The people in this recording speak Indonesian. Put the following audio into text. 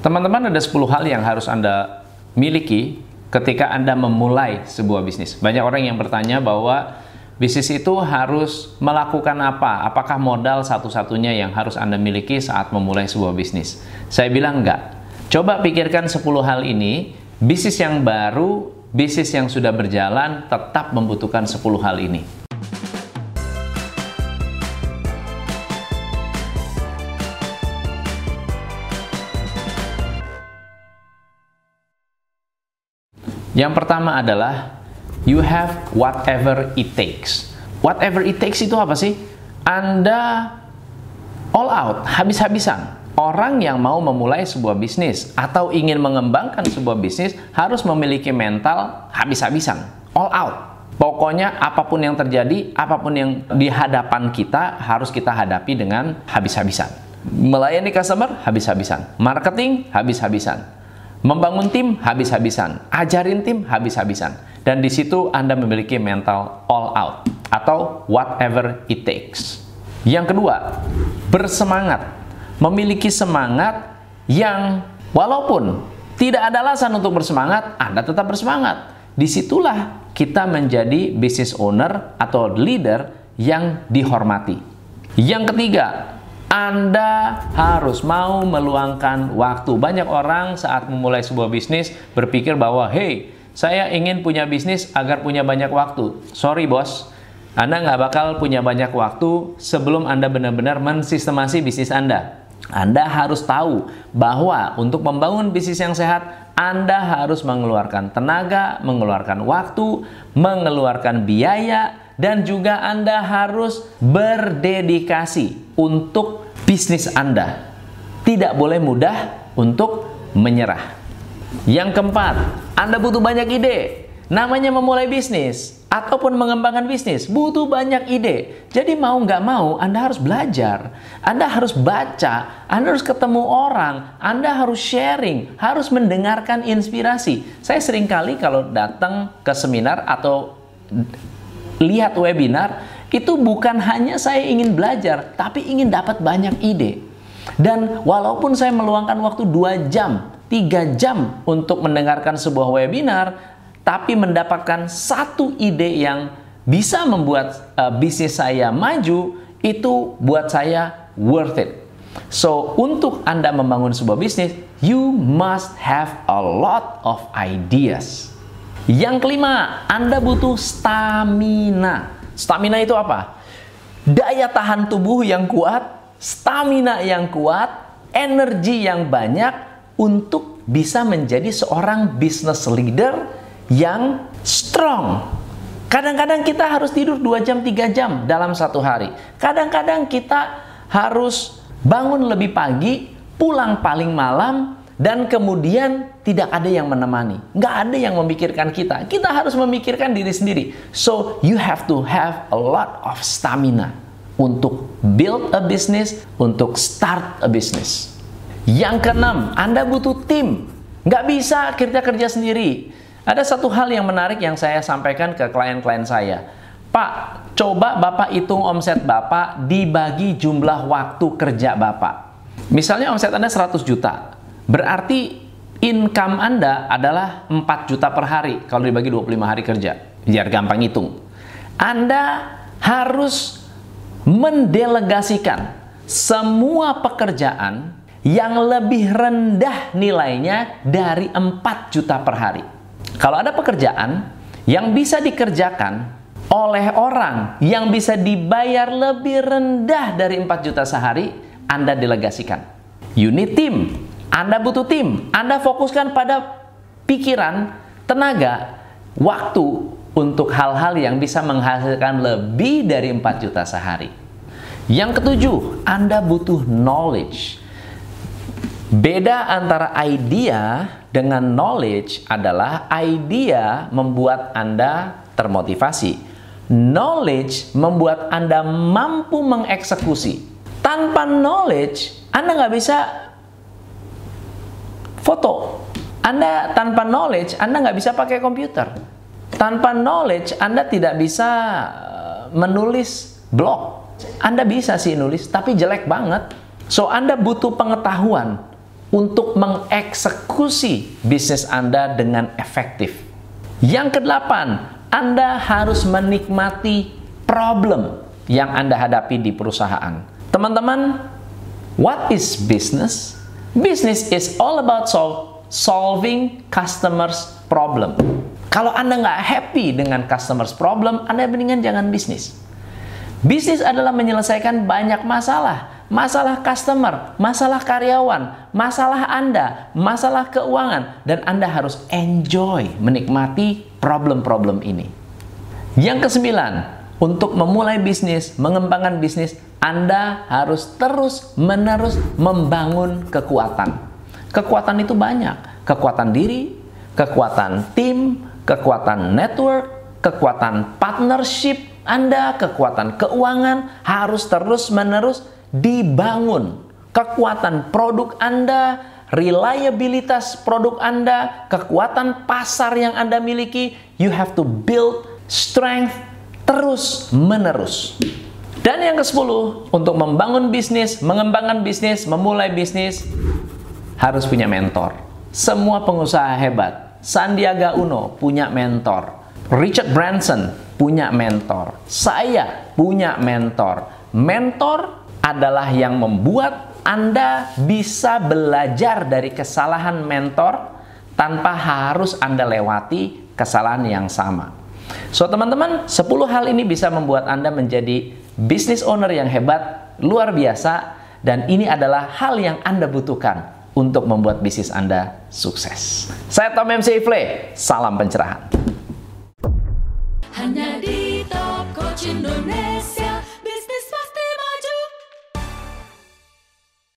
Teman-teman ada 10 hal yang harus Anda miliki ketika Anda memulai sebuah bisnis. Banyak orang yang bertanya bahwa bisnis itu harus melakukan apa? Apakah modal satu-satunya yang harus Anda miliki saat memulai sebuah bisnis? Saya bilang enggak. Coba pikirkan 10 hal ini, bisnis yang baru, bisnis yang sudah berjalan tetap membutuhkan 10 hal ini. Yang pertama adalah you have whatever it takes. Whatever it takes itu apa sih? Anda all out, habis-habisan. Orang yang mau memulai sebuah bisnis atau ingin mengembangkan sebuah bisnis harus memiliki mental habis-habisan, all out. Pokoknya apa pun yang terjadi, apa pun yang di hadapan kita harus kita hadapi dengan habis-habisan. Melayani customer habis-habisan, marketing habis-habisan, Membangun tim habis-habisan, ajarin tim habis-habisan. Dan di situ Anda memiliki mental all out atau whatever it takes. Yang kedua, bersemangat. Memiliki semangat yang walaupun tidak ada alasan untuk bersemangat, Anda tetap bersemangat. Di situlah kita menjadi business owner atau leader yang dihormati. Yang ketiga, anda harus mau meluangkan waktu. Banyak orang saat memulai sebuah bisnis berpikir bahwa, hey, saya ingin punya bisnis agar punya banyak waktu. Sorry bos, Anda nggak bakal punya banyak waktu sebelum Anda benar-benar mensistemasi bisnis Anda. Anda harus tahu bahwa untuk membangun bisnis yang sehat, Anda harus mengeluarkan tenaga, mengeluarkan waktu, mengeluarkan biaya, dan juga Anda harus berdedikasi untuk bisnis Anda. Tidak boleh mudah untuk menyerah. Yang keempat, Anda butuh banyak ide. Namanya memulai bisnis ataupun mengembangkan bisnis butuh banyak ide. Jadi mau nggak mau Anda harus belajar, Anda harus baca, Anda harus ketemu orang, Anda harus sharing, harus mendengarkan inspirasi. Saya sering kali kalau datang ke seminar atau lihat webinar, itu bukan hanya saya ingin belajar, tapi ingin dapat banyak ide. Dan walaupun saya meluangkan waktu 2 jam, 3 jam untuk mendengarkan sebuah webinar, tapi mendapatkan satu ide yang bisa membuat uh, bisnis saya maju, itu buat saya worth it. So, untuk Anda membangun sebuah bisnis, you must have a lot of ideas. Yang kelima, Anda butuh stamina. Stamina itu apa? Daya tahan tubuh yang kuat, stamina yang kuat, energi yang banyak untuk bisa menjadi seorang business leader yang strong. Kadang-kadang kita harus tidur 2 jam, 3 jam dalam satu hari. Kadang-kadang kita harus bangun lebih pagi, pulang paling malam, dan kemudian tidak ada yang menemani, nggak ada yang memikirkan kita. Kita harus memikirkan diri sendiri. So you have to have a lot of stamina untuk build a business, untuk start a business. Yang keenam, Anda butuh tim. Nggak bisa kerja kerja sendiri. Ada satu hal yang menarik yang saya sampaikan ke klien-klien saya. Pak, coba Bapak hitung omset Bapak dibagi jumlah waktu kerja Bapak. Misalnya omset Anda 100 juta Berarti income Anda adalah 4 juta per hari kalau dibagi 25 hari kerja. Biar gampang hitung. Anda harus mendelegasikan semua pekerjaan yang lebih rendah nilainya dari 4 juta per hari. Kalau ada pekerjaan yang bisa dikerjakan oleh orang yang bisa dibayar lebih rendah dari 4 juta sehari, Anda delegasikan. Unit team anda butuh tim. Anda fokuskan pada pikiran, tenaga, waktu untuk hal-hal yang bisa menghasilkan lebih dari 4 juta sehari. Yang ketujuh, Anda butuh knowledge. Beda antara idea dengan knowledge adalah idea membuat Anda termotivasi. Knowledge membuat Anda mampu mengeksekusi. Tanpa knowledge, Anda nggak bisa foto. Anda tanpa knowledge, Anda nggak bisa pakai komputer. Tanpa knowledge, Anda tidak bisa eh, menulis blog. Anda bisa sih nulis, tapi jelek banget. So, Anda butuh pengetahuan untuk mengeksekusi bisnis Anda dengan efektif. Yang kedelapan, Anda harus menikmati problem yang Anda hadapi di perusahaan. Teman-teman, what is business? Business is all about sol solving customers problem. Kalau Anda nggak happy dengan customers problem, Anda mendingan jangan bisnis. Bisnis adalah menyelesaikan banyak masalah. Masalah customer, masalah karyawan, masalah Anda, masalah keuangan. Dan Anda harus enjoy, menikmati problem-problem ini. Yang kesembilan, untuk memulai bisnis, mengembangkan bisnis, Anda harus terus-menerus membangun kekuatan. Kekuatan itu banyak. Kekuatan diri, kekuatan tim, kekuatan network, kekuatan partnership, anda, kekuatan keuangan harus terus-menerus dibangun. Kekuatan produk Anda, reliabilitas produk Anda, kekuatan pasar yang Anda miliki, you have to build strength terus-menerus. Dan yang ke-10, untuk membangun bisnis, mengembangkan bisnis, memulai bisnis, harus punya mentor. Semua pengusaha hebat, Sandiaga Uno punya mentor. Richard Branson punya mentor. Saya punya mentor. Mentor adalah yang membuat Anda bisa belajar dari kesalahan mentor tanpa harus Anda lewati kesalahan yang sama. So, teman-teman, 10 hal ini bisa membuat Anda menjadi business owner yang hebat, luar biasa, dan ini adalah hal yang Anda butuhkan untuk membuat bisnis Anda sukses. Saya Tom MC Ifle, salam pencerahan. hanya di Top Coach Indonesia.